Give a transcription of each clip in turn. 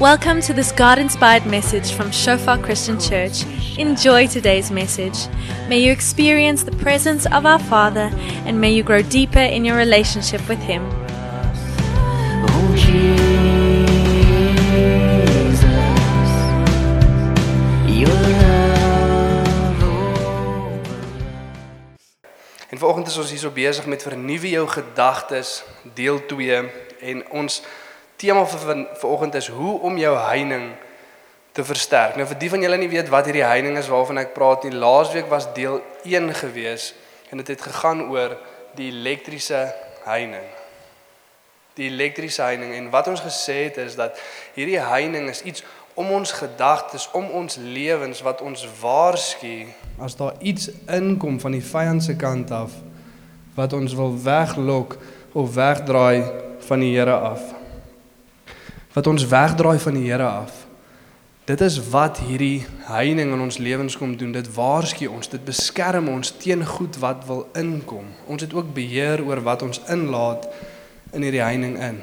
Welcome to this God inspired message from Shofar Christian Church. Enjoy today's message. May you experience the presence of our Father and may you grow deeper in your relationship with Him. En vanoggend is ons hierso besig met vernuwe jou gedagtes deel 2 en ons tema vir van- vanoggend is hoe om jou heining te versterk. Nou vir die van julle nie weet wat hierdie heining is waarvan ek praat nie. Laasweek was deel 1 gewees en dit het gegaan oor die elektriese heining. Die elektriese heining en wat ons gesê het is dat hierdie heining is iets om ons gedagtes, om ons lewens wat ons waarsku as daar iets inkom van die vyand se kant af wat ons wil weglok of wegdraai van die Here af. Wat ons wegdraai van die Here af. Dit is wat hierdie heining in ons lewens kom doen. Dit waarsku ons, dit beskerm ons teen goed wat wil inkom. Ons het ook beheer oor wat ons inlaat in hierdie heining in.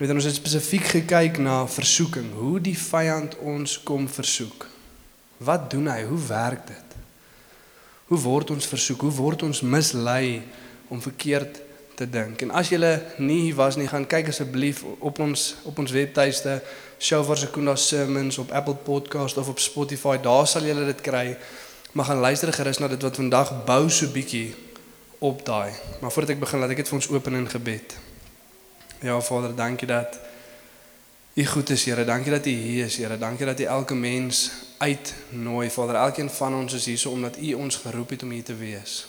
Weet ons het spesifiek gekyk na versoeking, hoe die vyand ons kom versoek. Wat doen hy? Hoe werk dit? Hoe word ons versoek? Hoe word ons mislei om verkeerd te dink? En as jy nie hier was nie, gaan kyk asseblief op ons op ons webtuiste Shofar Sekunda Sermons op Apple Podcast of op Spotify. Daar sal jy dit kry. Maar gaan luister gerus na dit wat vandag bou so bietjie op daai. Maar voordat ek begin, laat ek dit vir ons open in gebed. Ja Vader, dankie dat U goed is, Here. Dankie dat U hier is, Here. Dankie dat U elke mens uitnooi, Vader. Elkeen van ons is hier so omdat U ons geroep het om hier te wees.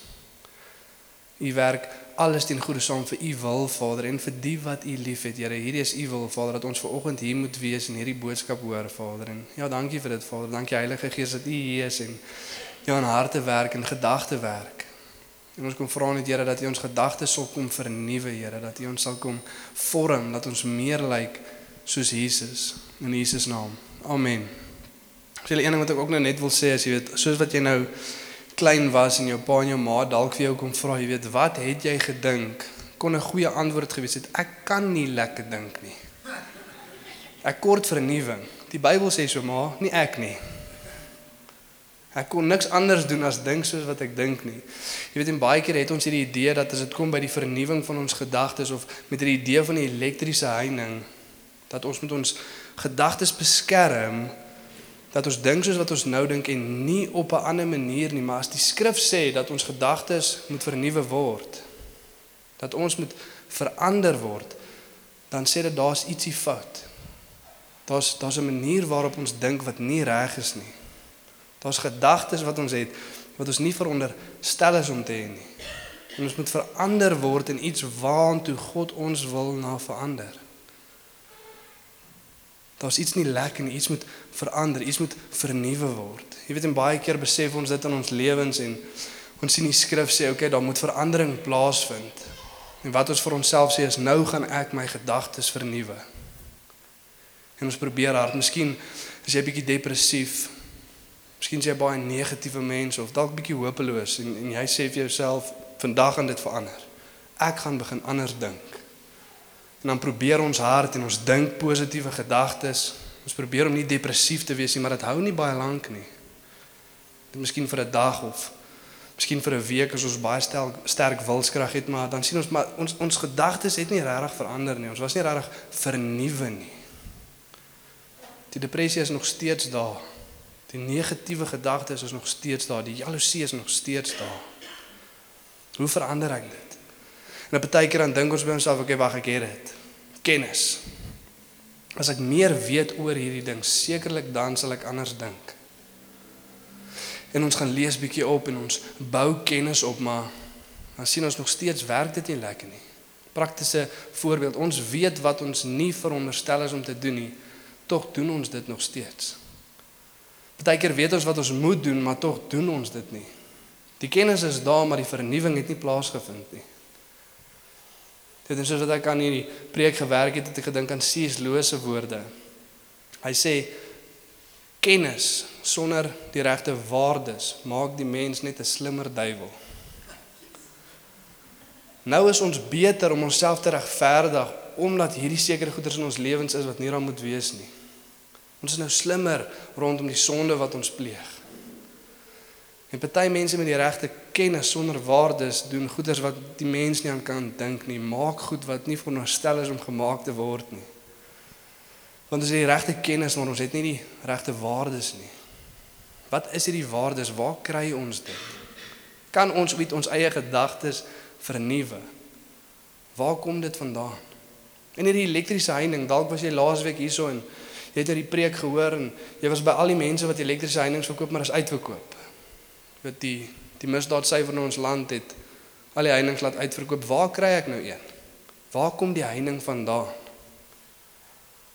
U werk alles ten goeie saam vir U wil, Vader, en vir die wat U liefhet, Here. Hierdie is U wil, Vader, dat ons ver oggend hier moet wees en hierdie boodskap hoor, Vader. En ja, dankie vir dit, Vader. Dankie Heilige Gees dat U hier is en ja, in harte werk en gedagte werk. En ons kom vra net Here dat U ons gedagtes sal kom vernuwe, Here, dat U ons sal kom vorm dat ons meer lyk soos Jesus in Jesus naam. Amen. Dis die een ding wat ek ook nou net wil sê as jy weet, soos wat jy nou klein was en jou pa en jou ma dalk vir jou kom vra, jy weet, wat het jy gedink? Kon 'n goeie antwoord gewees het. Ek kan nie lekker dink nie. Ek kort vernuwing. Die Bybel sê so maar, nie ek nie. Ek kon niks anders doen as dink soos wat ek dink nie. Jy weet en baie keer het ons hierdie idee dat as dit kom by die vernuwing van ons gedagtes of met hierdie idee van die elektriese heining dat ons met ons gedagtes beskerm dat ons dink soos wat ons nou dink en nie op 'n ander manier nie, maar as die skrif sê dat ons gedagtes moet vernuwe word, dat ons moet verander word, dan sê dit daar's ietsie fout. Daar's daar's 'n manier waarop ons dink wat nie reg is nie. Daar's gedagtes wat ons het wat ons nie veronderstel is om te hê nie. En ons moet verander word in iets waantoe God ons wil na verander. Daar's iets nie lekker nie, iets moet verander, iets moet vernuwe word. Jy weet en baie keer besef ons dit in ons lewens en ons sien die skrif sê, okay, daar moet verandering plaasvind. En wat ons vir onsself sê is nou gaan ek my gedagtes vernuwe. En ons probeer hard. Miskien is jy bietjie depressief. Miskien is jy baie negatiewe mens of dalk bietjie hopeloos en en jy sê vir jouself vandag gaan dit verander. Ek gaan begin anders dink. En dan probeer ons hard en ons dink positiewe gedagtes. Ons probeer om nie depressief te wees nie, maar dit hou nie baie lank nie. Dit miskien vir 'n dag of miskien vir 'n week as ons baie stel, sterk wilskrag het, maar dan sien ons maar ons ons gedagtes het nie regtig verander nie. Ons was nie regtig vernuwe nie. Die depressie is nog steeds daar. Die negatiewe gedagtes is nog steeds daar. Die jaloesie is nog steeds daar. Hoe verander ek dit? En op 'n partykeer dan dink ons by onsself, okay, wag, ek het dit. Kennis. As ek meer weet oor hierdie ding, sekerlik dan sal ek anders dink. En ons gaan lees bietjie op en ons bou kennis op, maar dan sien ons nog steeds werk dit nie lekker nie. Praktiese voorbeeld, ons weet wat ons nie veronderstel is om te doen nie, tog doen ons dit nog steeds. Partykeer weet ons wat ons moet doen, maar tog doen ons dit nie. Die kennis is daar, maar die vernuwing het nie plaasgevind nie. Dit is soos wat ek aan hierdie preek gewerk het, het ek gedink aan C.S. Lewis se woorde. Hy sê kennis sonder die regte waardes maak die mens net 'n slimmer duiwel. Nou is ons beter om onsself te regverdig omdat hierdie sekere goeders in ons lewens is wat nie daar moet wees nie. Ons is nou slimmer rondom die sonde wat ons pleeg. En party mense met die regte kennis sonder waardes doen goeders wat die mens nie aan kan dink nie, maak goed wat nie veronderstel is om gemaak te word nie. Want ons het die regte kennis, maar ons het nie die regte waardes nie. Wat is hierdie waardes? Waar kry ons dit? Kan ons met ons eie gedagtes vernuwe? Waar kom dit vandaan? En hierdie elektriese heining, dalk was jy laasweek hierso en jy het hierdie preek gehoor en jy was by al die mense wat elektriese heininge verkoop, maar is uitverkoop wat die die misdaadsyfer in ons land het al die heininge laat uitverkoop. Waar kry ek nou een? Waar kom die heining vandaan?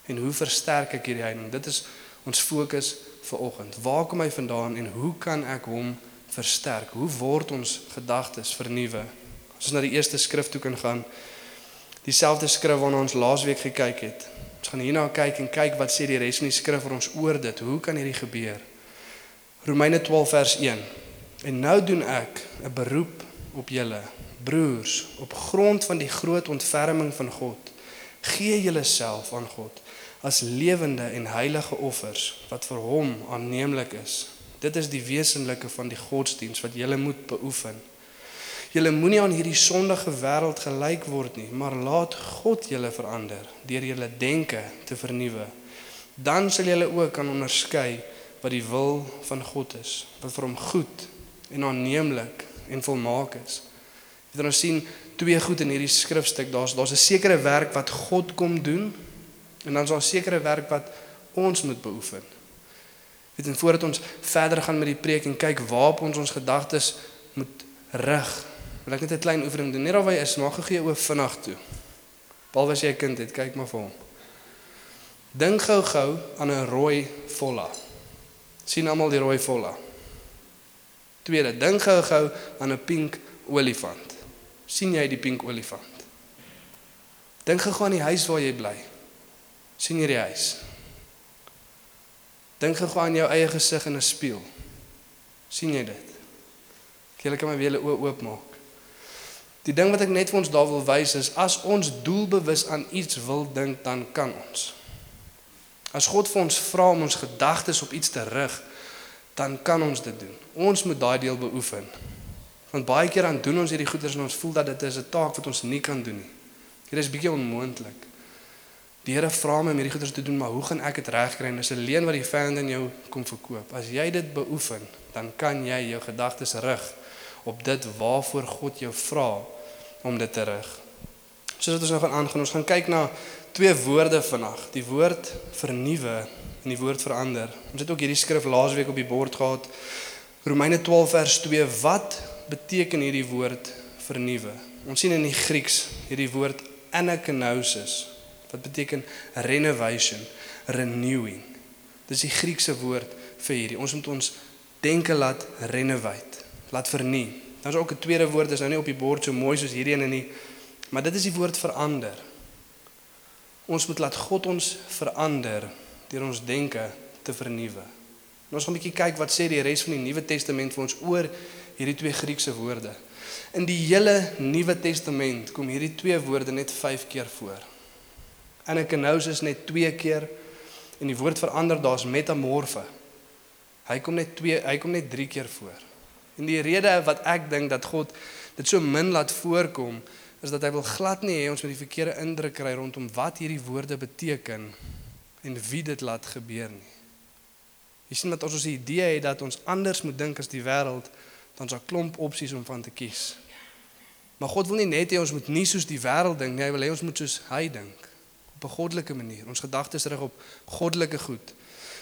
En hoe versterk ek hierdie heining? Dit is ons fokus vir oggend. Waar kom hy vandaan en hoe kan ek hom versterk? Hoe word ons gedagtes vernuwe? As ons na die eerste skrif toe kan gaan, dieselfde skrif waarna ons laasweek gekyk het. Ons gaan hierna kyk en kyk wat sê die res van die skrif vir ons oor dit. Hoe kan hierdie gebeur? Romeine 12 vers 1. En nou doen ek 'n beroep op julle broers op grond van die groot ontferming van God. Gee julleself aan God as lewende en heilige offers wat vir hom aanneemlik is. Dit is die wesenlike van die godsdiens wat julle moet beoefen. Julle moenie aan hierdie sondige wêreld gelyk word nie, maar laat God julle verander deur julle denke te vernuwe. Dan sal julle ook kan onderskei wat die wil van God is, wat vir hom goed en aanneemlik en volmaak is. Jy dan sien twee goed in hierdie skrifstuk. Daar's daar's 'n sekere werk wat God kom doen en dan is daar 'n sekere werk wat ons moet beoefen. Weet en voordat ons verder gaan met die preek en kyk waarop ons ons gedagtes moet rig, wil ek net 'n klein oefening doen. Net daar waar jy is, maak gou oop vinnig toe. Behalwe as jy 'n kind het, kyk maar vir hom. Dink gou-gou aan 'n rooi volla. sien almal die rooi volla? Tweede, dink gou-gou aan 'n pink olifant. sien jy die pink olifant? Dink gou aan die huis waar jy bly. sien jy die huis? Dink gou aan jou eie gesig in 'n spieël. sien jy dit? Jy kan maar weer jou oë oopmaak. Die ding wat ek net vir ons daar wil wys is as ons doelbewus aan iets wil dink, dan kan ons. As God vir ons vra om ons gedagtes op iets te rig, dan kan ons dit doen. Ons moet daai deel beoefen. Want baie keer dan doen ons hierdie goeders en ons voel dat dit is 'n taak wat ons nie kan doen nie. Dit is bietjie onmoontlik. Die Here vra my om hierdie goeders te doen, maar hoe gaan ek dit regkry? Dis 'n leen wat die vyand in jou kom verkoop. As jy dit beoefen, dan kan jy jou gedagtes rig op dit waarvoor God jou vra om dit te rig. Soos wat ons nou gaan aangaan, ons gaan kyk na twee woorde vandag. Die woord vernuwe en die woord verander. Ons het ook hierdie skrif laasweek op die bord gehad. Romeine 12 vers 2. Wat beteken hierdie woord vernuwe? Ons sien in die Grieks hierdie woord anakenosis wat beteken renovation, renewing. Dis die Griekse woord vir hierdie. Ons moet ons denke laat renovate, laat vernuwe. Daar's ook 'n tweede woord, dis nou nie op die bord so mooi soos hierdie ene nie, maar dit is die woord verander. Ons moet laat God ons verander deur ons denke te vernuwe. En ons gaan 'n bietjie kyk wat sê die res van die Nuwe Testament vir ons oor hierdie twee Griekse woorde. In die hele Nuwe Testament kom hierdie twee woorde net 5 keer voor. Anakenosis net 2 keer en die woord verander daar's metamorfe. Hy kom net 2, hy kom net 3 keer voor. En die rede wat ek dink dat God dit so min laat voorkom is dat hy wil glad nie hê ons moet die verkeerde indruk kry rondom wat hierdie woorde beteken en wie dit laat gebeur nie. Jy sien dat ons 'n idee het dat ons anders moet dink as die wêreld, dan daar klomp opsies om van te kies. Maar God wil nie net hê ons moet nie soos die wêreld dink nie, hy wil hê ons moet soos hy dink op 'n goddelike manier. Ons gedagtes rig op goddelike goed.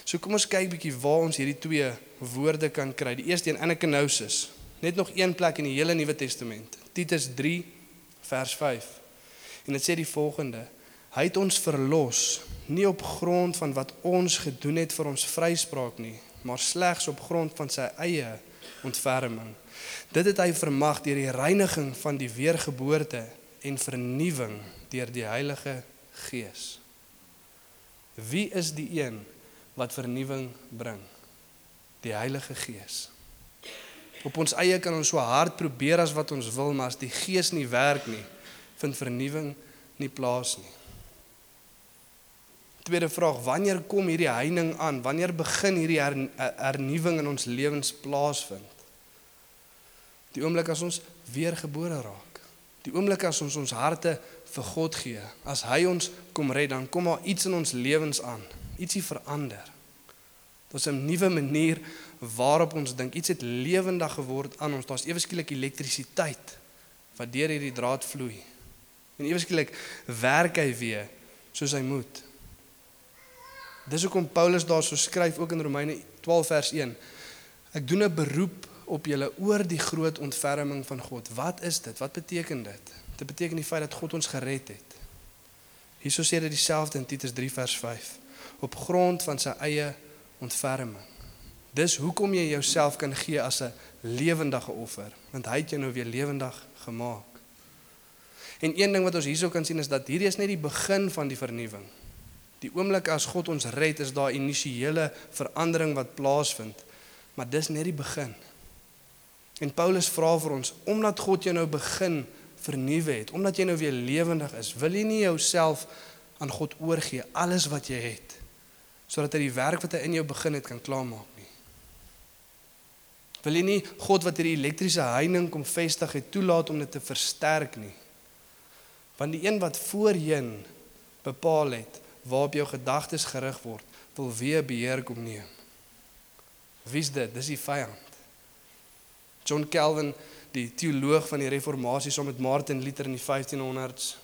So kom ons kyk bietjie waar ons hierdie twee woorde kan kry. Die eerste een anakenosis, net nog een plek in die hele Nuwe Testament. Titus 3 vers 5. En dit sê die volgende: Hy het ons verlos nie op grond van wat ons gedoen het vir ons vryspraak nie, maar slegs op grond van sy eie ontferming. Dit het hy vermag deur die reiniging van die weergeboorte en vernuwing deur die Heilige Gees. Wie is die een wat vernuwing bring? Die Heilige Gees. Op ons eie kan ons so hard probeer as wat ons wil, maar as die Gees nie werk nie, vind vernuwing nie plaas nie. Tweede vraag, wanneer kom hierdie heining aan? Wanneer begin hierdie her, hernuwing in ons lewens plaasvind? Die oomblik as ons weergebore raak. Die oomblik as ons ons harte vir God gee. As hy ons kom red, dan kom daar iets in ons lewens aan. Ietsie verander. Daar's 'n nuwe manier waarop ons dink. Iets het lewendig geword aan ons. Daar's ewe skielik elektrisiteit wat deur hierdie draad vloei. En ewe skielik werk hy weer soos hy moet. Dis hoekom Paulus daarso skryf ook in Romeine 12 vers 1. Ek doen 'n beroep op julle oor die groot ontferming van God. Wat is dit? Wat beteken dit? Dit beteken die feit dat God ons gered het. Hierso sê dit dieselfde in Titus 3 vers 5 op grond van sy eie ontferming. Dis hoekom jy jouself kan gee as 'n lewendige offer, want hy het jou nou weer lewendig gemaak. En een ding wat ons hierso kan sien is dat hierdie is net die begin van die vernuwing. Die oomblik as God ons red, is daar initiële verandering wat plaasvind, maar dis net die begin. En Paulus vra vir ons, omdat God jou nou begin vernuwe het, omdat jy nou weer lewendig is, wil jy nie jouself aan God oorgee alles wat jy het sodat hy die werk wat hy in jou begin het kan klaarmaak nie. Wil jy nie God wat hierdie elektriese heining kom vestig het toelaat om dit te versterk nie? Want die een wat voorheen bepaal het waarop jou gedagtes gerig word, wil weer beheer kom neem. Wie's dit? Dis die vyand. John Calvin, die teoloog van die reformatie saam met Martin Luther in die 1500s.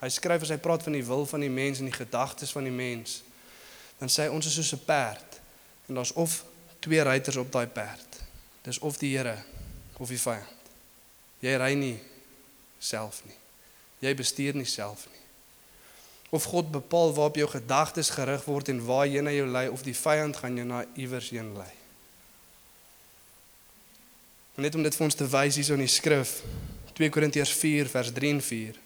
Hy skryf as hy praat van die wil van die mens en die gedagtes van die mens, dan sê hy ons is soos 'n perd en daar's of twee ruiters op daai perd. Dis of die Here of die vyand. Jy ry nie self nie. Jy bestuur nie self nie. Of God bepaal waarop jou gedagtes gerig word en waarheen hy jou lei of die vyand gaan jou na iewers heen lei. En net om dit vir ons te wys hierso in die skrif 2 Korintiërs 4 vers 3 en 4.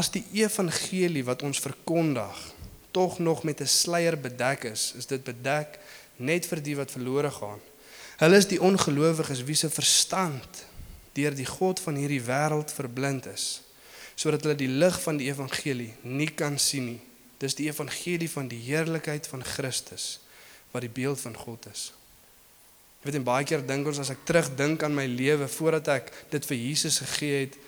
As die evangelie wat ons verkondig tog nog met 'n sluier bedek is, is dit bedek net vir die wat verlore gaan. Hulle is die ongelowiges wie se verstand deur die god van hierdie wêreld verblind is sodat hulle die lig van die evangelie nie kan sien nie. Dis die evangelie van die heerlikheid van Christus wat die beeld van God is. Ek weet en baie keer dink ons as ek terugdink aan my lewe voordat ek dit vir Jesus gegee het,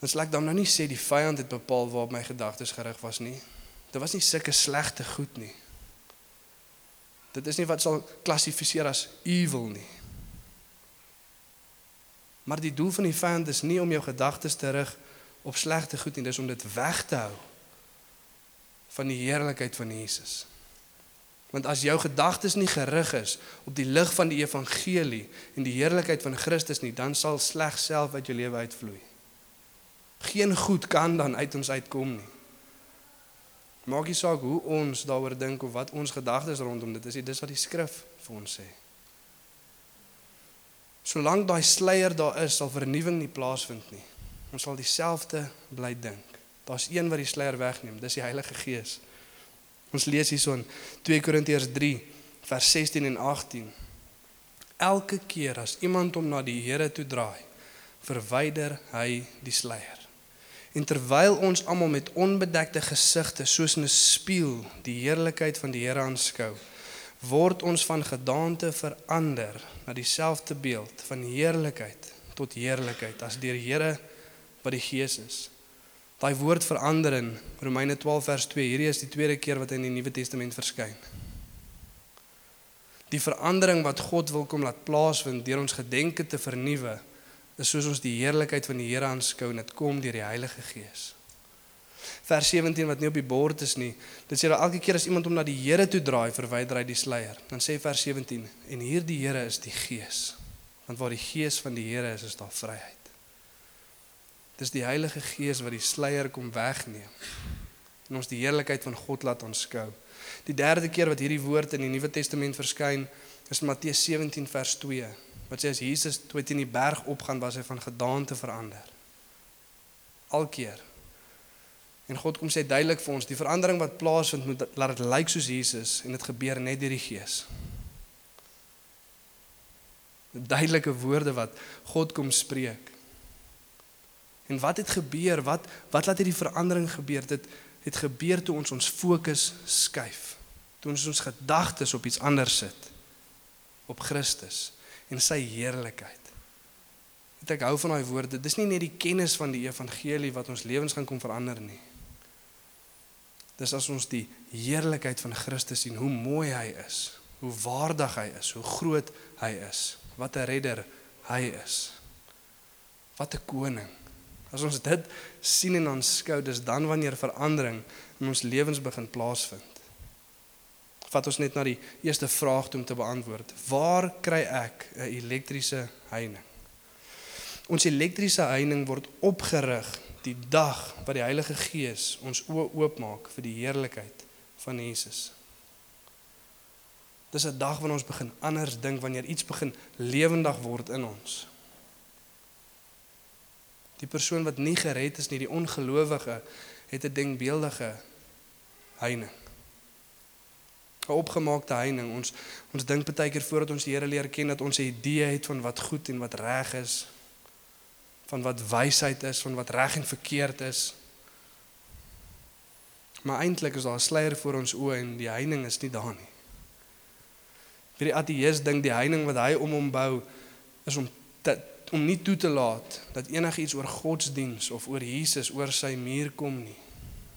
dan sal ek dan nou nie sê die vyand het bepaal waarop my gedagtes gerig was nie. Dit was nie sulke slegte goed nie. Dit is nie wat sal klassifiseer as evil nie. Maar die doel van die vyand is nie om jou gedagtes te rig op slegte goed nie, dis om dit weg te hou van die heerlikheid van Jesus. Want as jou gedagtes nie gerig is op die lig van die evangelie en die heerlikheid van Christus nie, dan sal sleg self uit jou lewe uitvloei. Geen goed kan dan uit ons uitkom nie. Maak nie saak hoe ons daaroor dink of wat ons gedagtes rondom dit is, dis wat die skrif vir ons sê. Solank daai sluier daar is, sal vernuwing nie plaasvind nie. Ons sal dieselfde bly dink. Daar's een wat die sluier wegneem, dis die Heilige Gees. Ons lees hierson 2 Korintiërs 3 vers 16 en 18. Elke keer as iemand hom na die Here toe draai, verwyder hy die sluier. En terwyl ons almal met onbedekte gesigte soos in 'n spieël die heerlikheid van die Here aanskou, word ons van gedaante verander na dieselfde beeld van heerlikheid tot heerlikheid as deur die Here wat die Gees is. Daai woord verander in Romeine 12 vers 2. Hierdie is die tweede keer wat hy in die Nuwe Testament verskyn. Die verandering wat God wil kom laat plaasvind deur ons gedenke te vernuwe, is soos ons die heerlikheid van die Here aanskou en dit kom deur die Heilige Gees. Vers 17 wat nie op die bord is nie. Dit sê dat elke keer as iemand hom na die Here toe draai, verwyder hy die sluier. Dan sê vers 17 en hierdie Here is die Gees. Want waar die Gees van die Here is, is daar vryheid. Dis die Heilige Gees wat die sluier kom wegneem en ons die heerlikheid van God laat aanskou. Die derde keer wat hierdie woord in die Nuwe Testament verskyn, is Matteus 17 vers 2. Wat sê as Jesus toe teen die berg opgaan, was hy van gedaante verander. Alkeer. En God kom sê duidelik vir ons, die verandering wat plaasvind moet laat dit lyk soos Jesus en dit gebeur net deur die Gees. Duidelike woorde wat God kom spreek. En wat het gebeur? Wat wat laat hierdie verandering gebeur? Dit het gebeur toe ons ons fokus skuif. Toe ons ons gedagtes op iets anders sit. Op Christus en sy heerlikheid. Weet ek hou van daai woorde. Dis nie net die kennis van die evangelie wat ons lewens gaan kom verander nie. Dis as ons die heerlikheid van Christus sien, hoe mooi hy is, hoe waardig hy is, hoe groot hy is, wat 'n redder hy is. Wat 'n koning. As ons dit sien en aanskou, dis dan wanneer verandering in ons lewens begin plaasvind. Vat ons net na die eerste vraag toe om te beantwoord. Waar kry ek 'n elektriese heining? Ons elektriese heining word opgerig die dag wat die Heilige Gees ons oë oopmaak vir die heerlikheid van Jesus. Dis 'n dag wanneer ons begin anders dink wanneer iets begin lewendig word in ons. Die persoon wat nie gered is nie, die ongelowige, het 'n denkbeeldige heining. 'n Opgemaakte heining. Ons ons dink baie keer voordat ons die Here leer ken dat ons 'n idee het van wat goed en wat reg is, van wat wysheid is, van wat reg en verkeerd is. Maar eintlik is daar 'n sluier voor ons oë en die heining is nie daar nie. Vir die ateïs dink die heining wat hy om hom bou is om te, om nie toe te laat dat enigiets oor godsdiens of oor Jesus oor sy muur kom nie.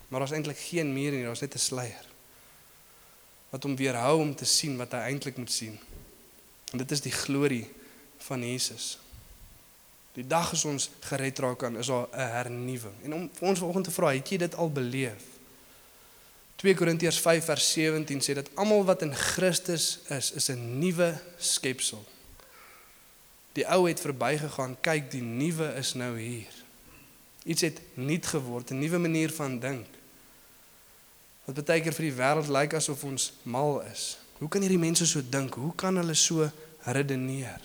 Maar daar's eintlik geen muur nie, daar's net 'n sluier. Wat hom weerhou om te sien wat hy eintlik moet sien. En dit is die glorie van Jesus. Die dag as ons gered raak kan, is daar 'n hernuwing. En om vir ons vanoggend te vra, het jy dit al beleef? 2 Korintiërs 5 vers 17 sê dat almal wat in Christus is, is 'n nuwe skepsel. Die ou het verbygegaan, kyk, die nuwe is nou hier. Iets het nuut geword, 'n nuwe manier van dink. Wat baie keer vir die wêreld lyk asof ons mal is. Hoe kan hierdie mense so dink? Hoe kan hulle so redeneer?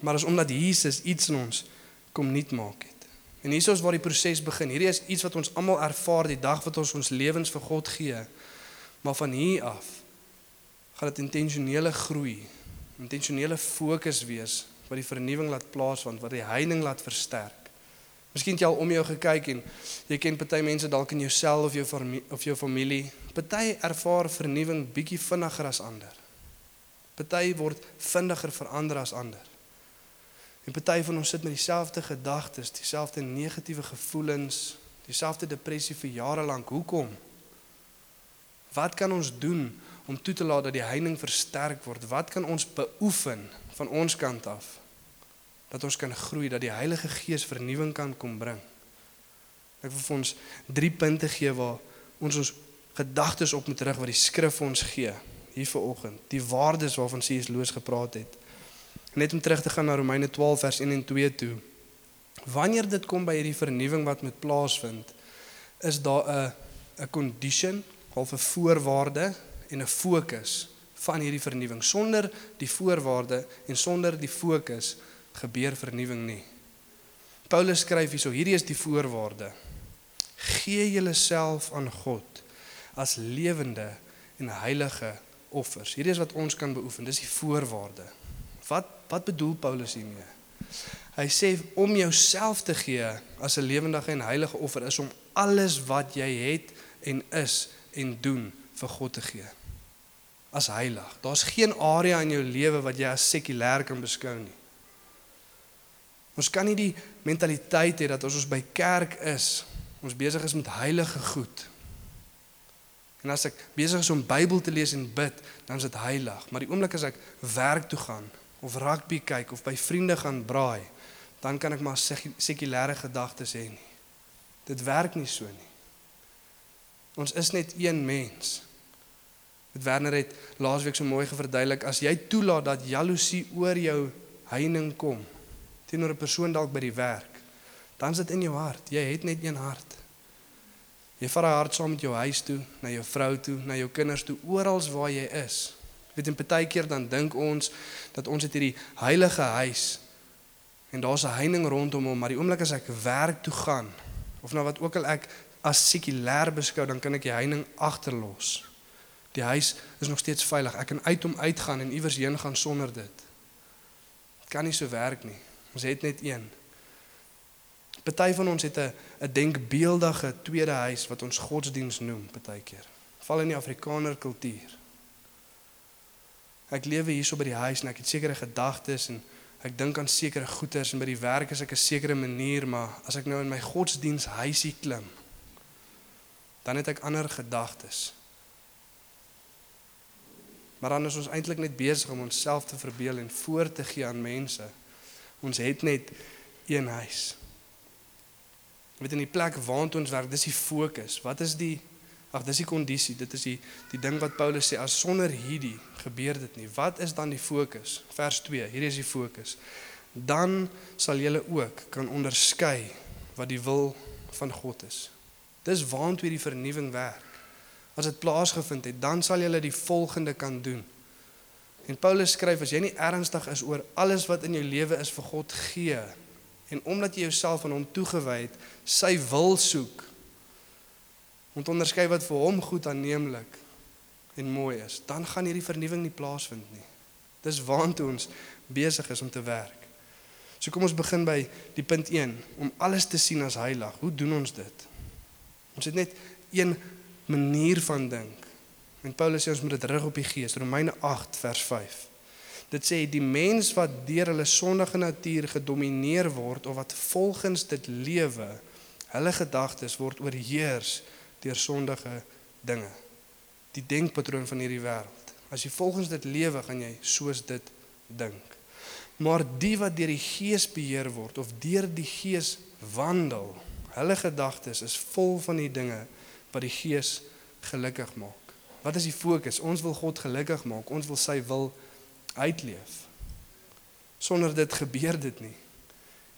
Maar dis omdat Jesus iets in ons kom nuut maak het. En hier is waar die proses begin. Hierdie is iets wat ons almal ervaar die dag wat ons ons lewens vir God gee. Maar van hier af gaan dit intentionele groei, intentionele fokus wees wat die vernuwing laat plaasvind, wat die heining laat versterk. Miskien het jy al om jou gekyk en jy ken party mense dalk in jouself of jou familie of jou familie. Party ervaar vernuwing bietjie vinniger as ander. Party word vinniger verander as ander. En party van ons sit met dieselfde gedagtes, dieselfde negatiewe gevoelens, dieselfde depressie vir jare lank. Hoekom? Wat kan ons doen om toe te laat dat die heining versterk word? Wat kan ons beoefen van ons kant af dat ons kan groei, dat die Heilige Gees vernuwing kan kom bring? Ek wil vir ons 3 punte gee waar ons ons gedagtes op moet rig wat die skrif ons gee hier vanoggend. Die waardes waarvan C.S. Lewis gepraat het. Net om terug te gaan na Romeine 12 vers 1 en 2 toe. Wanneer dit kom by hierdie vernuwing wat moet plaasvind, is daar 'n 'n condition, half 'n voorwaarde en 'n fokus van hierdie vernuwing. Sonder die voorwaarde en sonder die fokus gebeur vernuwing nie. Paulus skryf hierso, hierdie is die voorwaarde. Gee julleself aan God as lewende en heilige offers. Hierdie is wat ons kan beoefen. Dis die voorwaarde. Wat wat bedoel Paulus hiermee? Hy sê om jouself te gee as 'n lewendige en heilige offer is om alles wat jy het en is en doen vir God te gee. As heilig. Daar's geen area in jou lewe wat jy as sekulêr kan beskou nie. Ons kan nie die mentaliteit hê dat as ons by kerk is, ons besig is met heilige goed. En as ek besig is om Bybel te lees en bid, dan is dit heilig, maar die oomblik as ek werk toe gaan, of rugby kyk of by vriende gaan braai, dan kan ek maar sekulêre gedagtes hê nie. Dit werk nie so nie. Ons is net een mens. Dit Werner het laasweek so mooi geverduidelik as jy toelaat dat jaloesie oor jou heining kom teenoor 'n persoon dalk by die werk, dan is dit in jou hart. Jy het net een hart. Jy vat daai hart saam met jou huis toe, na jou vrou toe, na jou kinders toe, oral waar jy is. Weet en baie keer dan dink ons dat ons het hierdie heilige huis en daar's 'n heining rondom hom, maar die oomblik as ek werk toe gaan of nou wat ook al ek as sekulêr beskou, dan kan ek die heining agterlos. Die huis is nog steeds veilig. Ek kan uit hom uitgaan en iewers heen gaan sonder dit. Dit kan nie so werk nie. Ons het net een. Party van ons het 'n 'n denkbeeldige tweede huis wat ons godsdiens noem partykeer. Val in die Afrikaner kultuur. Ek lewe hierso by die huis en ek het sekere gedagtes en ek dink aan sekere goeders en by die werk is ek 'n sekere manier, maar as ek nou in my godsdiens huisie klim, dan het ek ander gedagtes. Maar dan is ons eintlik net besig om onsself te verbeel en voor te gee aan mense. Ons het net een huis. Weet in die plek waartoe ons werk, dis die fokus. Wat is die Ag dis die kondisie, dit is die die ding wat Paulus sê as sonder hierdie gebeur dit nie. Wat is dan die fokus? Vers 2, hier is die fokus. Dan sal julle ook kan onderskei wat die wil van God is. Dis waantoe die vernuwing werk. As dit plaasgevind het, dan sal julle die volgende kan doen. En Paulus skryf as jy nie ernstig is oor alles wat in jou lewe is vir God gee en omdat jy jouself aan hom toegewy het, sy wil soek om te onderskei wat vir hom goed aanneemlik en mooi is, dan gaan hierdie vernuwing nie plaasvind nie. Dis waantoe ons besig is om te werk. So kom ons begin by die punt 1 om alles te sien as heilig. Hoe doen ons dit? Ons het net een manier van dink. En Paulus sê ons moet dit rig op die gees. Romeine 8 vers 5. Dit sê die mens wat deur hulle sondige natuur gedomeineer word of wat volgens dit lewe, hulle gedagtes word oorheers deur sondige dinge. Die denkpatroon van hierdie wêreld. As jy volgens dit lewe, gaan jy soos dit dink. Maar die wat deur die Gees beheer word of deur die Gees wandel, hulle gedagtes is vol van die dinge wat die Gees gelukkig maak. Wat is die fokus? Ons wil God gelukkig maak. Ons wil sy wil uitleef. Sonder dit gebeur dit nie.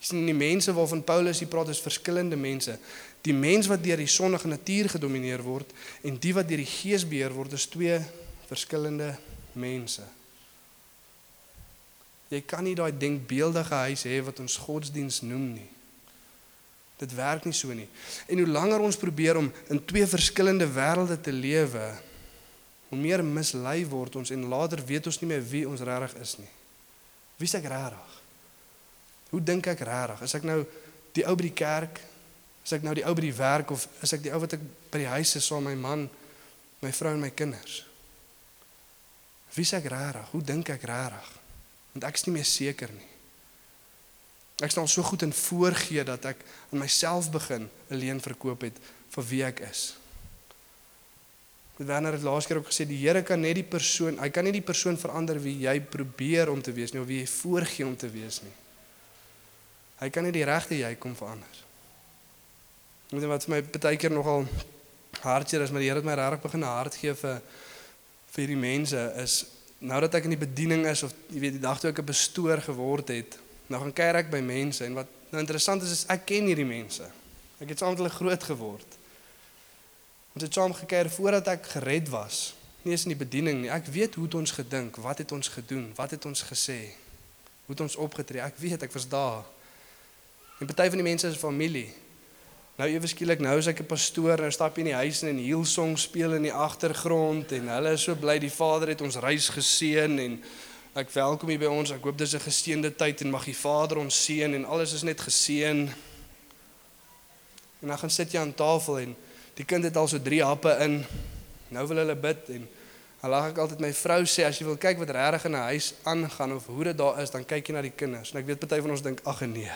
Jy sien die mense waarvan Paulus hier praat is verskillende mense. Die mens wat deur die sondige natuur gedomeineer word en die wat deur die gees beheer word is twee verskillende mense. Jy kan nie daai denkbeeldige huis hê wat ons godsdiens noem nie. Dit werk nie so nie. En hoe langer ons probeer om in twee verskillende wêrelde te lewe, hoe meer mislei word ons en later weet ons nie meer wie ons regtig is nie. Wie is ek regtig? Hoe dink ek regtig? Is ek nou die ou by die kerk Is ek nou die ou by die werk of is ek die ou wat ek by die huis is saam met my man, my vrou en my kinders? Wie sê ek regtig? Hoe dink ek regtig? Want ek is nie meer seker nie. Ek staan so goed in voorgee dat ek aan myself begin 'n leen verkoop het vir wie ek is. Werner het laas keer ook gesê die Here kan net die persoon, hy kan nie die persoon verander wie jy probeer om te wees nie of wie jy voorgee om te wees nie. Hy kan nie die regte jy kom verander. Weet jy wat my baie keer nogal hartseer is, maar die Here het my regtig begin hart gee vir vir die mense is nou dat ek in die bediening is of jy weet die dag toe ek 'n pastoor geword het, nou gaan kyk ek by mense en wat nou interessant is is ek ken hierdie mense. Ek het saam met hulle groot geword. Ons het saam gekyk voordat ek gered was. Nie eens in die bediening nie. Ek weet hoe het ons gedink, wat het ons gedoen, wat het ons gesê? Hoe het ons opgetree? Ek weet, ek was daar. En party van die mense is familie. Nou ewe skielik nou is ek 'n pastoor en nou stap in die huis en 'n hielsong speel in die agtergrond en hulle is so bly die Vader het ons reis geseën en ek welkom u by ons. Ek hoop dis 'n geseënde tyd en mag die Vader ons seën en alles is net geseën. En dan gaan sit jy aan tafel en die kind het al so 3 happe in. Nou wil hulle bid en dan lag ek altyd my vrou sê as jy wil kyk wat regtig in 'n huis aangaan of hoe dit daar is, dan kyk jy na die kinders. En ek weet party van ons dink ag nee.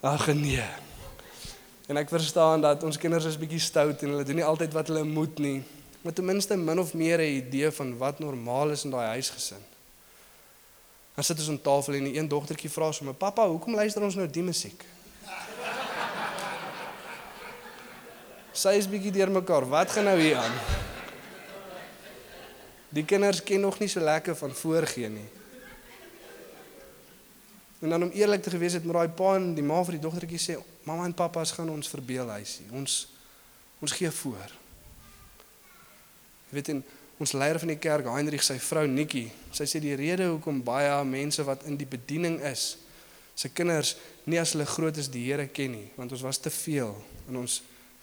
Ag nee. En ek verstaan dat ons kinders is bietjie stout en hulle doen nie altyd wat hulle moet nie. Maar ten minste min of meer 'n idee van wat normaal is in daai huisgesin. Dan sit ons aan tafel en die een dogtertjie vra so: "My pappa, hoekom luister ons nou die musiek?" Sy is bietjie deurmekaar. Wat gaan nou hier aan? Die kinders ken nog nie so lekker van voorgee nie. En dan om eerlik te gewees het met daai pa en die ma vir die dogtertjie sê, "Mamma en pappa as gaan ons verbeel huisie. Ons ons gee voor." Jy weet en ons leier van die kerk, Heinrich, sy vrou Nikki, sy sê die rede hoekom baie mense wat in die bediening is, se kinders nie as hulle groot is die Here ken nie, want ons was te veel in ons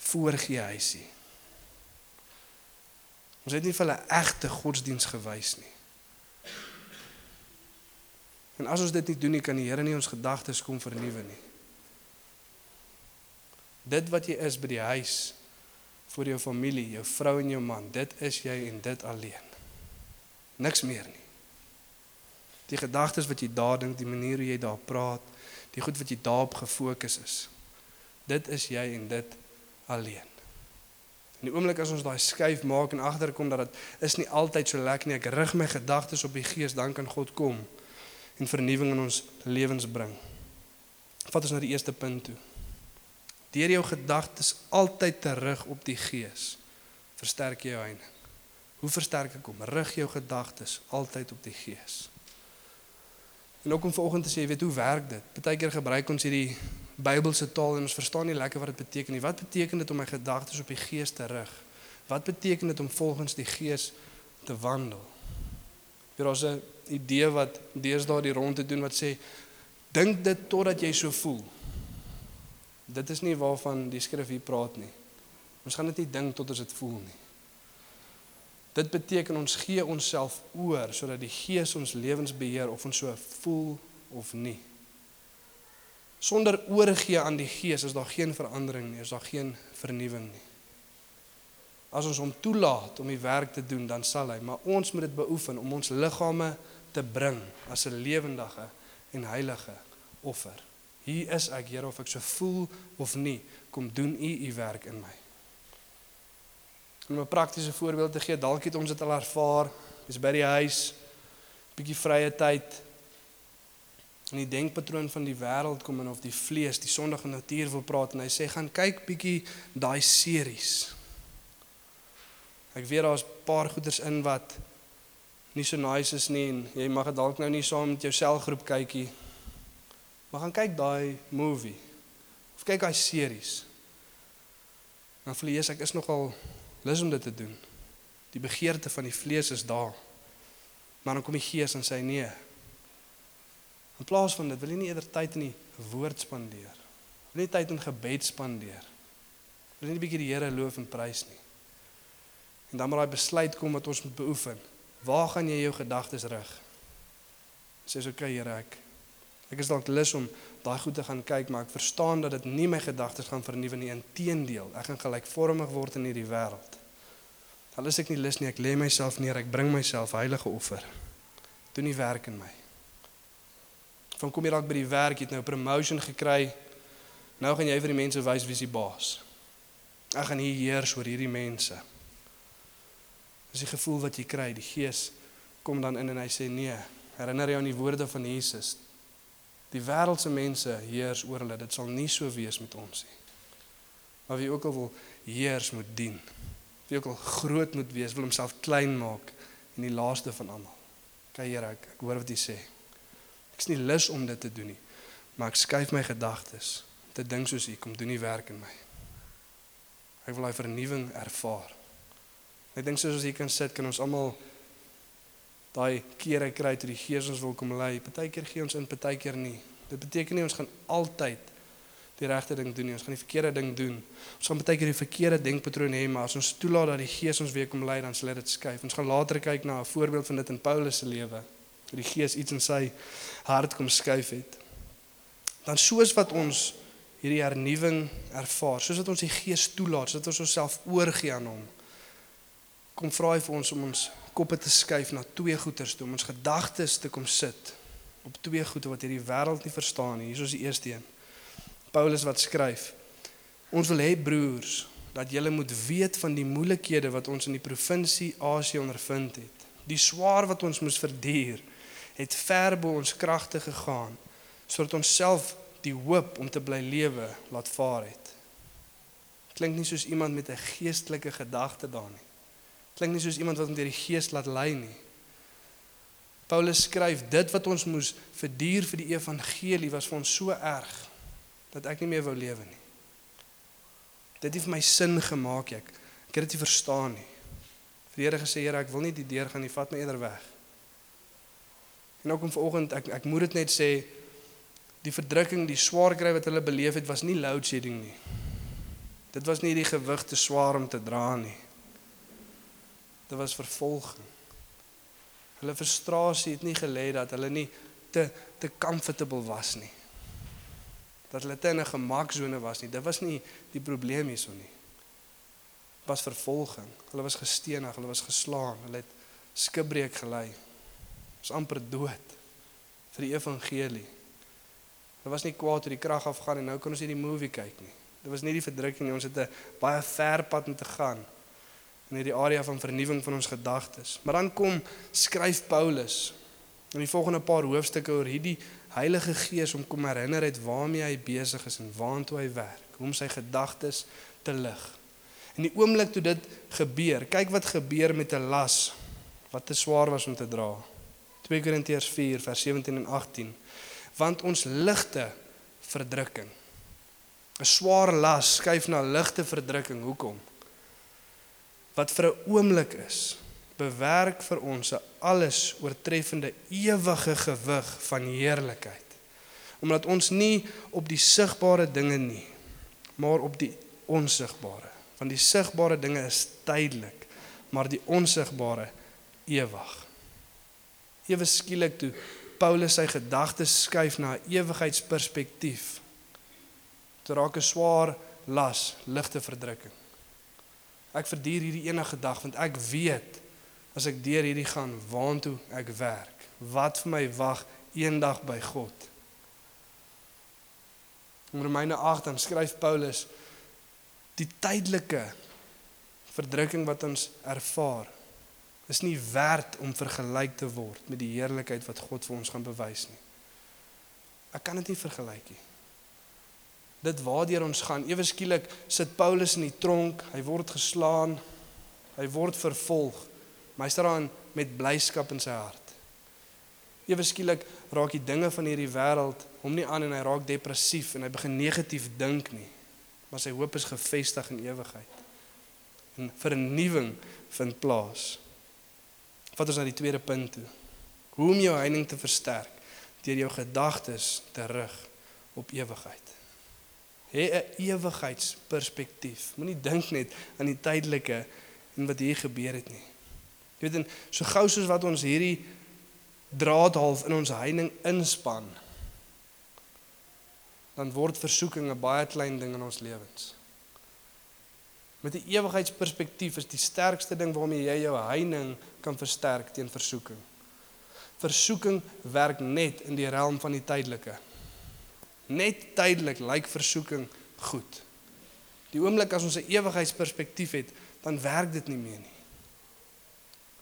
voorgee huisie. Ons het nie vir hulle egte godsdiens gewys nie. En as ons dit nie doen nie, kan die Here nie ons gedagtes kom vernuwe nie. Dit wat jy is by die huis vir jou familie, jou vrou en jou man, dit is jy en dit alleen. Niks meer nie. Die gedagtes wat jy daar dink, die manier hoe jy daar praat, die goed wat jy daarop gefokus is. Dit is jy en dit alleen. In die oomblik as ons daai skuif maak en agterkom dat dit is nie altyd so lekker nie, ek rig my gedagtes op die Gees, dan kan God kom en vernuwing in ons lewens bring. Vat ons na die eerste punt toe. Deur jou gedagtes altyd te rig op die Gees, versterk jy jou heining. Hoe versterk ek hom? Rig jou gedagtes altyd op die Gees. En ook om vanoggend te sê, weet hoe werk dit? Partykeer gebruik ons hierdie Bybelse taal en ons verstaan nie lekker wat dit beteken nie. Wat beteken dit om my gedagtes op die Gees te rig? Wat beteken dit om volgens die Gees te wandel? Weer ons 'n idee wat deesdae die ronde doen wat sê dink dit totdat jy so voel. Dit is nie waarvan die skrif hier praat nie. Ons gaan dit nie dink tot ons dit voel nie. Dit beteken ons gee onsself oor sodat die Gees ons lewens beheer of ons so voel of nie. Sonder oorgee aan die Gees is daar geen verandering nie, is daar geen vernuwing nie. As ons hom toelaat om die werk te doen, dan sal hy, maar ons moet dit beoefen om ons liggame te bring as 'n lewendige en heilige offer. Hier is ek, Here, of ek so voel of nie, kom doen U U werk in my. Om 'n praktiese voorbeeld te gee, dalk het ons dit al ervaar, dis by die huis, bietjie vrye tyd, in die denkpatroon van die wêreld kom en of die vlees, die sondige natuur wil praat en hy sê gaan kyk bietjie daai series. Ek weet daar's 'n paar goeders in wat nie so nice is nie en jy mag dit dalk nou nie saam met jou selgroep kykie. Maar gaan kyk daai movie. Of kyk daai series. Dan voel jy ek is nogal lus om dit te doen. Die begeerte van die vlees is daar. Maar dan kom die gees en sê nee. In plaas van dit wil jy nie eerder tyd in die woord spandeer. Wil nie tyd in gebed spandeer. Wil nie 'n bietjie die Here loof en prys nie. En dan moet daai besluit kom wat ons moet beoefen. Waar gaan jy jou gedagtes rig? Sê so, okay Here, ek ek is dalk lus om daai goed te gaan kyk, maar ek verstaan dat dit nie my gedagtes gaan vernuwe nie. Inteendeel, ek gaan gelykvormig word in hierdie wêreld. Al is ek nie lus nie, ek lê myself neer, ek bring myself heilige offer. Doen die werk in my. Van kom jy dalk by die werk, jy het nou 'n promotion gekry. Nou gaan jy vir die mense wys wie die baas. Ek gaan hier heers oor hierdie mense. Dis die gevoel wat jy kry, die Gees kom dan in en hy sê nee, herinner jou aan die woorde van Jesus. Die wêreldse mense heers oor hulle, dit sal nie so wees met ons nie. Maar wie ook al wil heers moet dien. Wie ook al groot moet wees, wil homself klein maak en die laaste van almal. Kyk Here, ek, ek hoor wat jy sê. Ek's nie lus om dit te doen nie, maar ek skuif my gedagtes te dink soos U kom doen die werk in my. Ek wil daai vernuwing ervaar. Ek dink soos ons hier kan sit, kan ons almal daai kere kry toe die Gees ons wil kom lei. Partykeer gee ons in, partykeer nie. Dit beteken nie ons gaan altyd die regte ding doen nie. Ons gaan die verkeerde ding doen. Ons gaan partykeer die verkeerde denkpatroon hê, maar as ons toelaat dat die Gees ons weer kom lei, dan sal dit skuif. Ons gaan later kyk na 'n voorbeeld van dit in Paulus se lewe. Hoe die Gees iets in sy hart kom skuif het. Dan soos wat ons hierdie hernuwing ervaar, soos wat ons die Gees toelaat, sodat ons onsself oorgee aan hom kom vra hy vir ons om ons koppe te skuif na twee goeters toe om ons gedagtes te kom sit op twee goeie wat hierdie wêreld nie verstaan nie. Hier is die eerste een. Paulus wat skryf: Ons wil hê broers dat julle moet weet van die moeilikhede wat ons in die provinsie Asië ondervind het. Die swaar wat ons moes verduur het ver bo ons kragte gegaan sodat ons self die hoop om te bly lewe laat vaar het. Klink nie soos iemand met 'n geestelike gedagte daar nie. Klink nie soos iemand wat hom deur die Gees laat lei nie. Paulus skryf dit wat ons moes verduur vir die evangelie was vir ons so erg dat ek nie meer wou lewe nie. Dit het vir my sin gemaak ek. Ek het dit nie verstaan nie. Vir die Here gesê, Here, ek wil nie die deur gaan nie, vat my eerder weg. En ook om vanoggend ek ek moet dit net sê die verdrukking, die swaar kry wat hulle beleef het was nie load shedding nie. Dit was nie die gewig te swaar om te dra nie. Dit was vervolging. Hulle frustrasie het nie gelê dat hulle nie te te comfortable was nie. dat hulle te in 'n gemaksone was nie. Dit was nie die probleem hierson nie. Dit was vervolging. Hulle was gestenig, hulle was geslaan, hulle het skibreek gelei. Was amper dood vir die evangelie. Hulle was nie kwaad oor die krag afgaan en nou kan ons nie die movie kyk nie. Dit was nie die verdrukking nie. Ons het 'n baie ver pad om te gaan in hierdie area van vernuwing van ons gedagtes. Maar dan kom skryf Paulus in die volgende paar hoofstukke oor hierdie Heilige Gees om kom herinner het waarmee hy besig is en waartoe hy werk, hoe om sy gedagtes te lig. In die oomblik toe dit gebeur, kyk wat gebeur met 'n las wat te swaar was om te dra. 2 Korintiërs 4 vers 17 en 18. Want ons ligte verdrukking 'n swaar las skuif na ligte verdrukking. Hoekom? Wat vir 'n oomblik is, bewerk vir ons 'n alles oortreffende ewige gewig van heerlikheid. Omdat ons nie op die sigbare dinge nie, maar op die onsigbare. Want die sigbare dinge is tydelik, maar die onsigbare ewig. Ewe skielik toe Paulus sy gedagtes skuif na 'n ewigheidsperspektief Dit raak 'n swaar las, ligte verdrukking. Ek verduur hierdie enige dag want ek weet as ek deur hierdie gaan, waartoe ek werk, wat vir my wag eendag by God. In Romeine 8 dan skryf Paulus die tydelike verdrukking wat ons ervaar is nie werd om vergelyk te word met die heerlikheid wat God vir ons gaan bewys nie. Ek kan dit nie vergelyk nie dit waardeur ons gaan. Ewe skielik sit Paulus in die tronk, hy word geslaan, hy word vervolg, maar hy staan daar met blyskap in sy hart. Ewe skielik raak die dinge van hierdie wêreld hom nie aan en hy raak depressief en hy begin negatief dink nie. Maar sy hoop is gefestig in ewigheid. En vernuwing vind plaas. Vat ons na die tweede punt toe. Hoe om jou heining te versterk deur jou gedagtes te rig op ewigheid hê 'n ewigheidsperspektief. Moenie dink net aan die tydelike en wat hier gebeur het nie. Jy weet, en so gou soos wat ons hierdie draad half in ons heining inspan, dan word versoeking 'n baie klein ding in ons lewens. Met 'n ewigheidsperspektief is die sterkste ding waarmee jy jou heining kan versterk teen versoeking. Versoeking werk net in die realm van die tydelike. Net tydelik lyk versoeking goed. Die oomblik as ons 'n ewigheidsperspektief het, dan werk dit nie meer nie.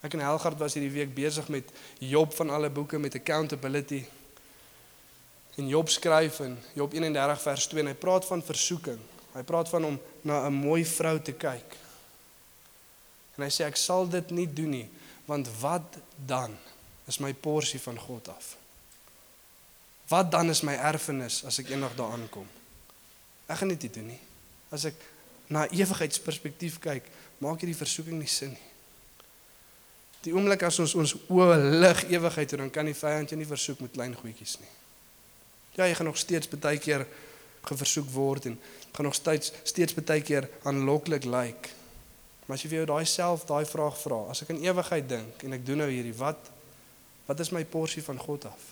Ek en Helgard was hierdie week besig met Job van alle boeke met accountability. En Job skryf in Job 31 vers 2 en hy praat van versoeking. Hy praat van om na 'n mooi vrou te kyk. En hy sê ek sal dit nie doen nie, want wat dan is my porsie van God af? Wat dan is my erfenis as ek eendag daar aankom? Ek gaan dit nie doen nie. As ek na ewigheidsperspektief kyk, maak hierdie versoeking nie sin nie. Die oomblik as ons ons oë lig ewigheid toe, dan kan die vyand jou nie versoek met klein goedjies nie. Ja, jy gaan nog steeds baie keer geversoek word en gaan nog steeds steeds baie keer aanloklik lyk. Like. Maar as jy vir jou daai self daai vraag vra, as ek aan ewigheid dink en ek doen nou hierdie, wat wat is my porsie van God af?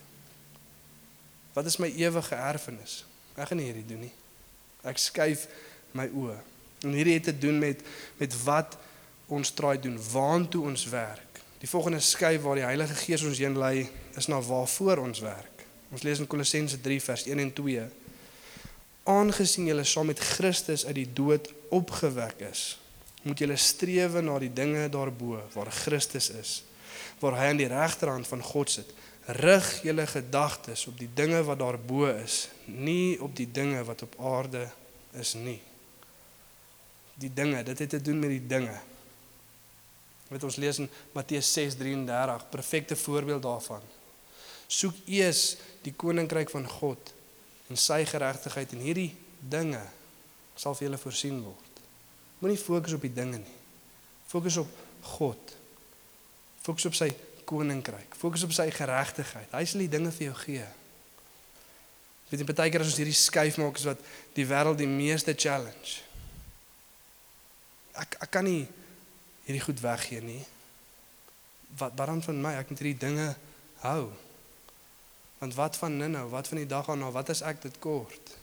Wat is my ewige erfenis? Ek gaan nie hierdie doen nie. Ek skuif my oë. En hierdie het te doen met met wat ons traai doen, waantoe ons werk. Die volgende skuif waar die Heilige Gees ons heen lei, is na waarvoor ons werk. Ons lees in Kolossense 3 vers 1 en 2. Aangesien julle saam met Christus uit die dood opgewek is, moet julle strewe na die dinge daarbo waar Christus is, waar hy aan die regterhand van God sit rig julle gedagtes op die dinge wat daarbo is, nie op die dinge wat op aarde is nie. Die dinge, dit het te doen met die dinge. Wat ons lees in Matteus 6:33, perfekte voorbeeld daarvan. Soek eers die koninkryk van God en sy geregtigheid en hierdie dinge sal vir julle voorsien word. Moenie fokus op die dinge nie. Fokus op God. Fokus op sy koninkryk. Fokus op sy geregtigheid. Hy sal die dinge vir jou gee. Weet jy baie keer as ons hierdie skuif maak is wat die wêreld die meeste challenge. Ek ek kan nie hierdie goed weggee nie. Wat waarom van my? Ek moet hierdie dinge hou. Want wat van nou? Wat van die dag aan nou? Wat as ek dit kort?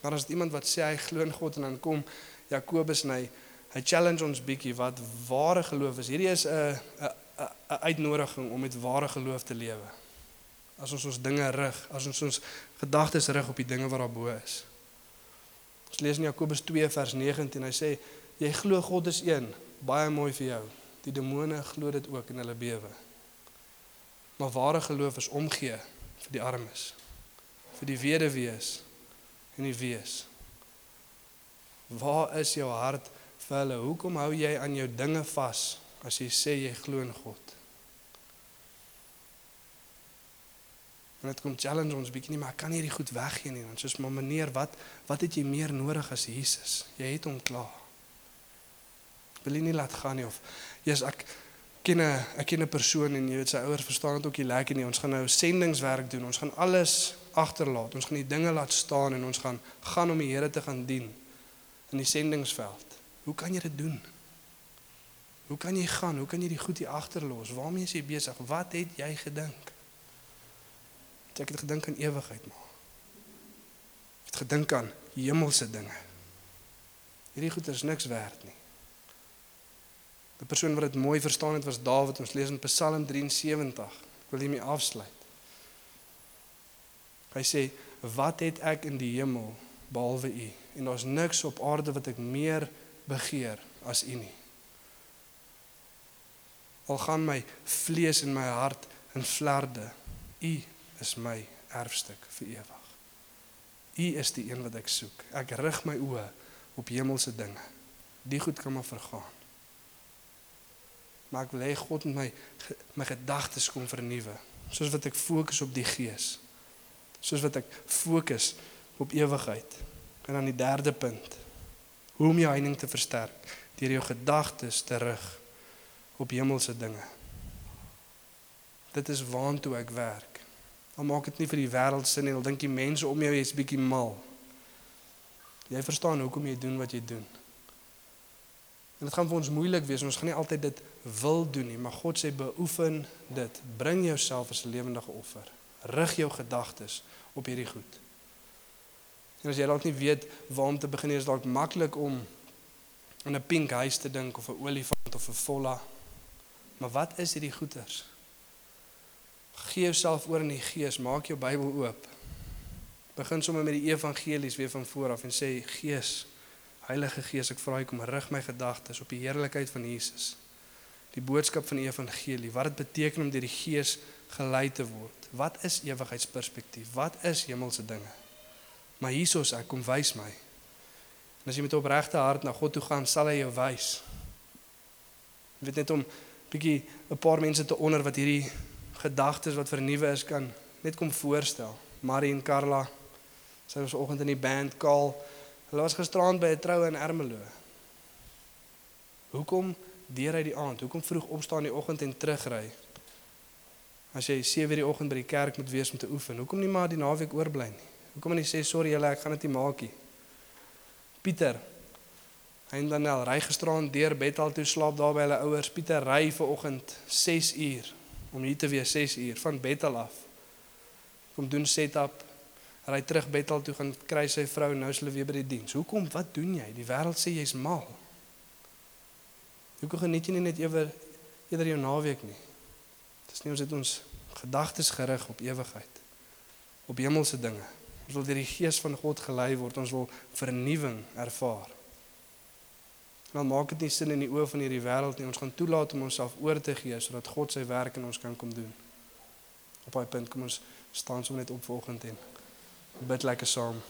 Maar as iemand wat sê hy glo in God en dan kom Jakobus en hy hy challenge ons bietjie wat ware geloof is. Hierdie is 'n 'n 'n uitnodiging om met ware geloof te lewe. As ons ons dinge rig, as ons ons gedagtes rig op die dinge wat daarbo is. Ons lees in Jakobus 2 vers 19. Hy sê jy glo God is een, baie mooi vir jou. Die demone glo dit ook en hulle bewe. Maar ware geloof is omgee vir die armes, vir die weduwees en die wees. Waar is jou hart vir hulle? Hoekom hou jy aan jou dinge vas as jy sê jy glo in God? En dit kom challenge ons bietjie nie, maar ek kan hierdie goed weggee nie. Want soos maar meneer, wat wat het jy meer nodig as Jesus? Jy het hom klaar. Wil jy nie laat gaan nie of Jesus ek ken 'n ek ken 'n persoon en jy weet sy ouers verstaan dit ook nie lekker nie. Ons gaan nou sendingswerk doen. Ons gaan alles agterlaat. Ons gaan die dinge laat staan en ons gaan gaan om die Here te gaan dien in die sendingsveld. Hoe kan jy dit doen? Hoe kan jy gaan? Hoe kan jy die goed hier agterlos? Waarmee is jy besig? Wat het jy gedink? Het ek het gedink aan ewigheid maar. Ek het gedink aan hemelse dinge. Hierdie goed is niks werd nie. Die persoon wat dit mooi verstaan het was Dawid. Ons lees in Psalm 73. Ek wil hiermee afsluit. Hy sê, "Wat het ek in die hemel behalwe U? En daar's niks op aarde wat ek meer begeer as U nie." Al gaan my vlees en my hart in vlerde, U is my erfstuk vir ewig. U is die een wat ek soek. Ek rig my oë op hemelse dinge. Die goed kan maar vergaan. Maar ek wil hê God moet my my gedagtes kom vernuwe, soos wat ek fokus op die Gees. Soos wat ek fokus op ewigheid. En dan die derde punt. Hoe om jou heining te versterk deur jou gedagtes te rig op hemelse dinge. Dit is waantoe ek werk. Al maak dit nie vir die wêreld sin nie, al dink die mense om jou jy's bietjie mal. Jy verstaan hoekom jy doen wat jy doen. En dit gaan vir ons moeilik wees. Ons gaan nie altyd dit wil doen nie, maar God sê beoefen dit. Bring jouself as 'n lewendige offer. Rig jou gedagtes op hierdie goed. En as jy dalk nie weet waar om te begin nie, is dalk maklik om aan 'n pink huis te dink of 'n olifant of 'n volla. Maar wat is hierdie goeters? Gee jouself oor in die Gees, maak jou Bybel oop. Begin sommer met die evangelies weer van voor af en sê Gees, Heilige Gees, ek vra U kom rig my gedagtes op die heerlikheid van Jesus. Die boodskap van die evangelie, wat dit beteken om deur die Gees gelei te word. Wat is ewigheidsperspektief? Wat is hemelse dinge? Maar Jesus, ek kom wys my. En as jy met 'n opregte hart na God toe gaan, sal hy jou wys. Jy weet net om bietjie 'n paar mense te onder wat hierdie gedagtes wat vernuwe is kan net kom voorstel. Marie en Carla sy was vanoggend in die band Kaal. Hulle was gisterand by 'n troue in Ermelo. Hoekom deur hy die aand? Hoekom vroeg opstaan die oggend en terugry? As jy 7:00 die oggend by die kerk moet wees om te oefen, hoekom nie maar die naweek oorbly nie? Hoekom nie sê sorry julle, ek gaan dit nie maak nie. Pieter Hy en Danel ry gisterand deur Bethel toe slaap daar by hulle ouers. Pieter ry ver oggend 6 uur om hier te wees 6 uur van Bethel af. Kom doen setup. Ry terug Bethel toe gaan kry sy vrou nou is hulle weer by die diens. Hoekom? Wat doen jy? Die wêreld sê jy's mal. Hoekom geniet jy nie net ewer eerder jou naweek nie? Dis nie ons het ons gedagtes gerig op ewigheid. Op hemelse dinge. Ons wil deur die gees van God gelei word. Ons wil vernuwing ervaar. Dan maak dit nie sin in die oë van hierdie wêreld nie. Ons gaan toelaat om onsself oor te gee sodat God sy werk in ons kan kom doen. Op daai punt kom ons staan sommer net op volgende en bid lekker saam.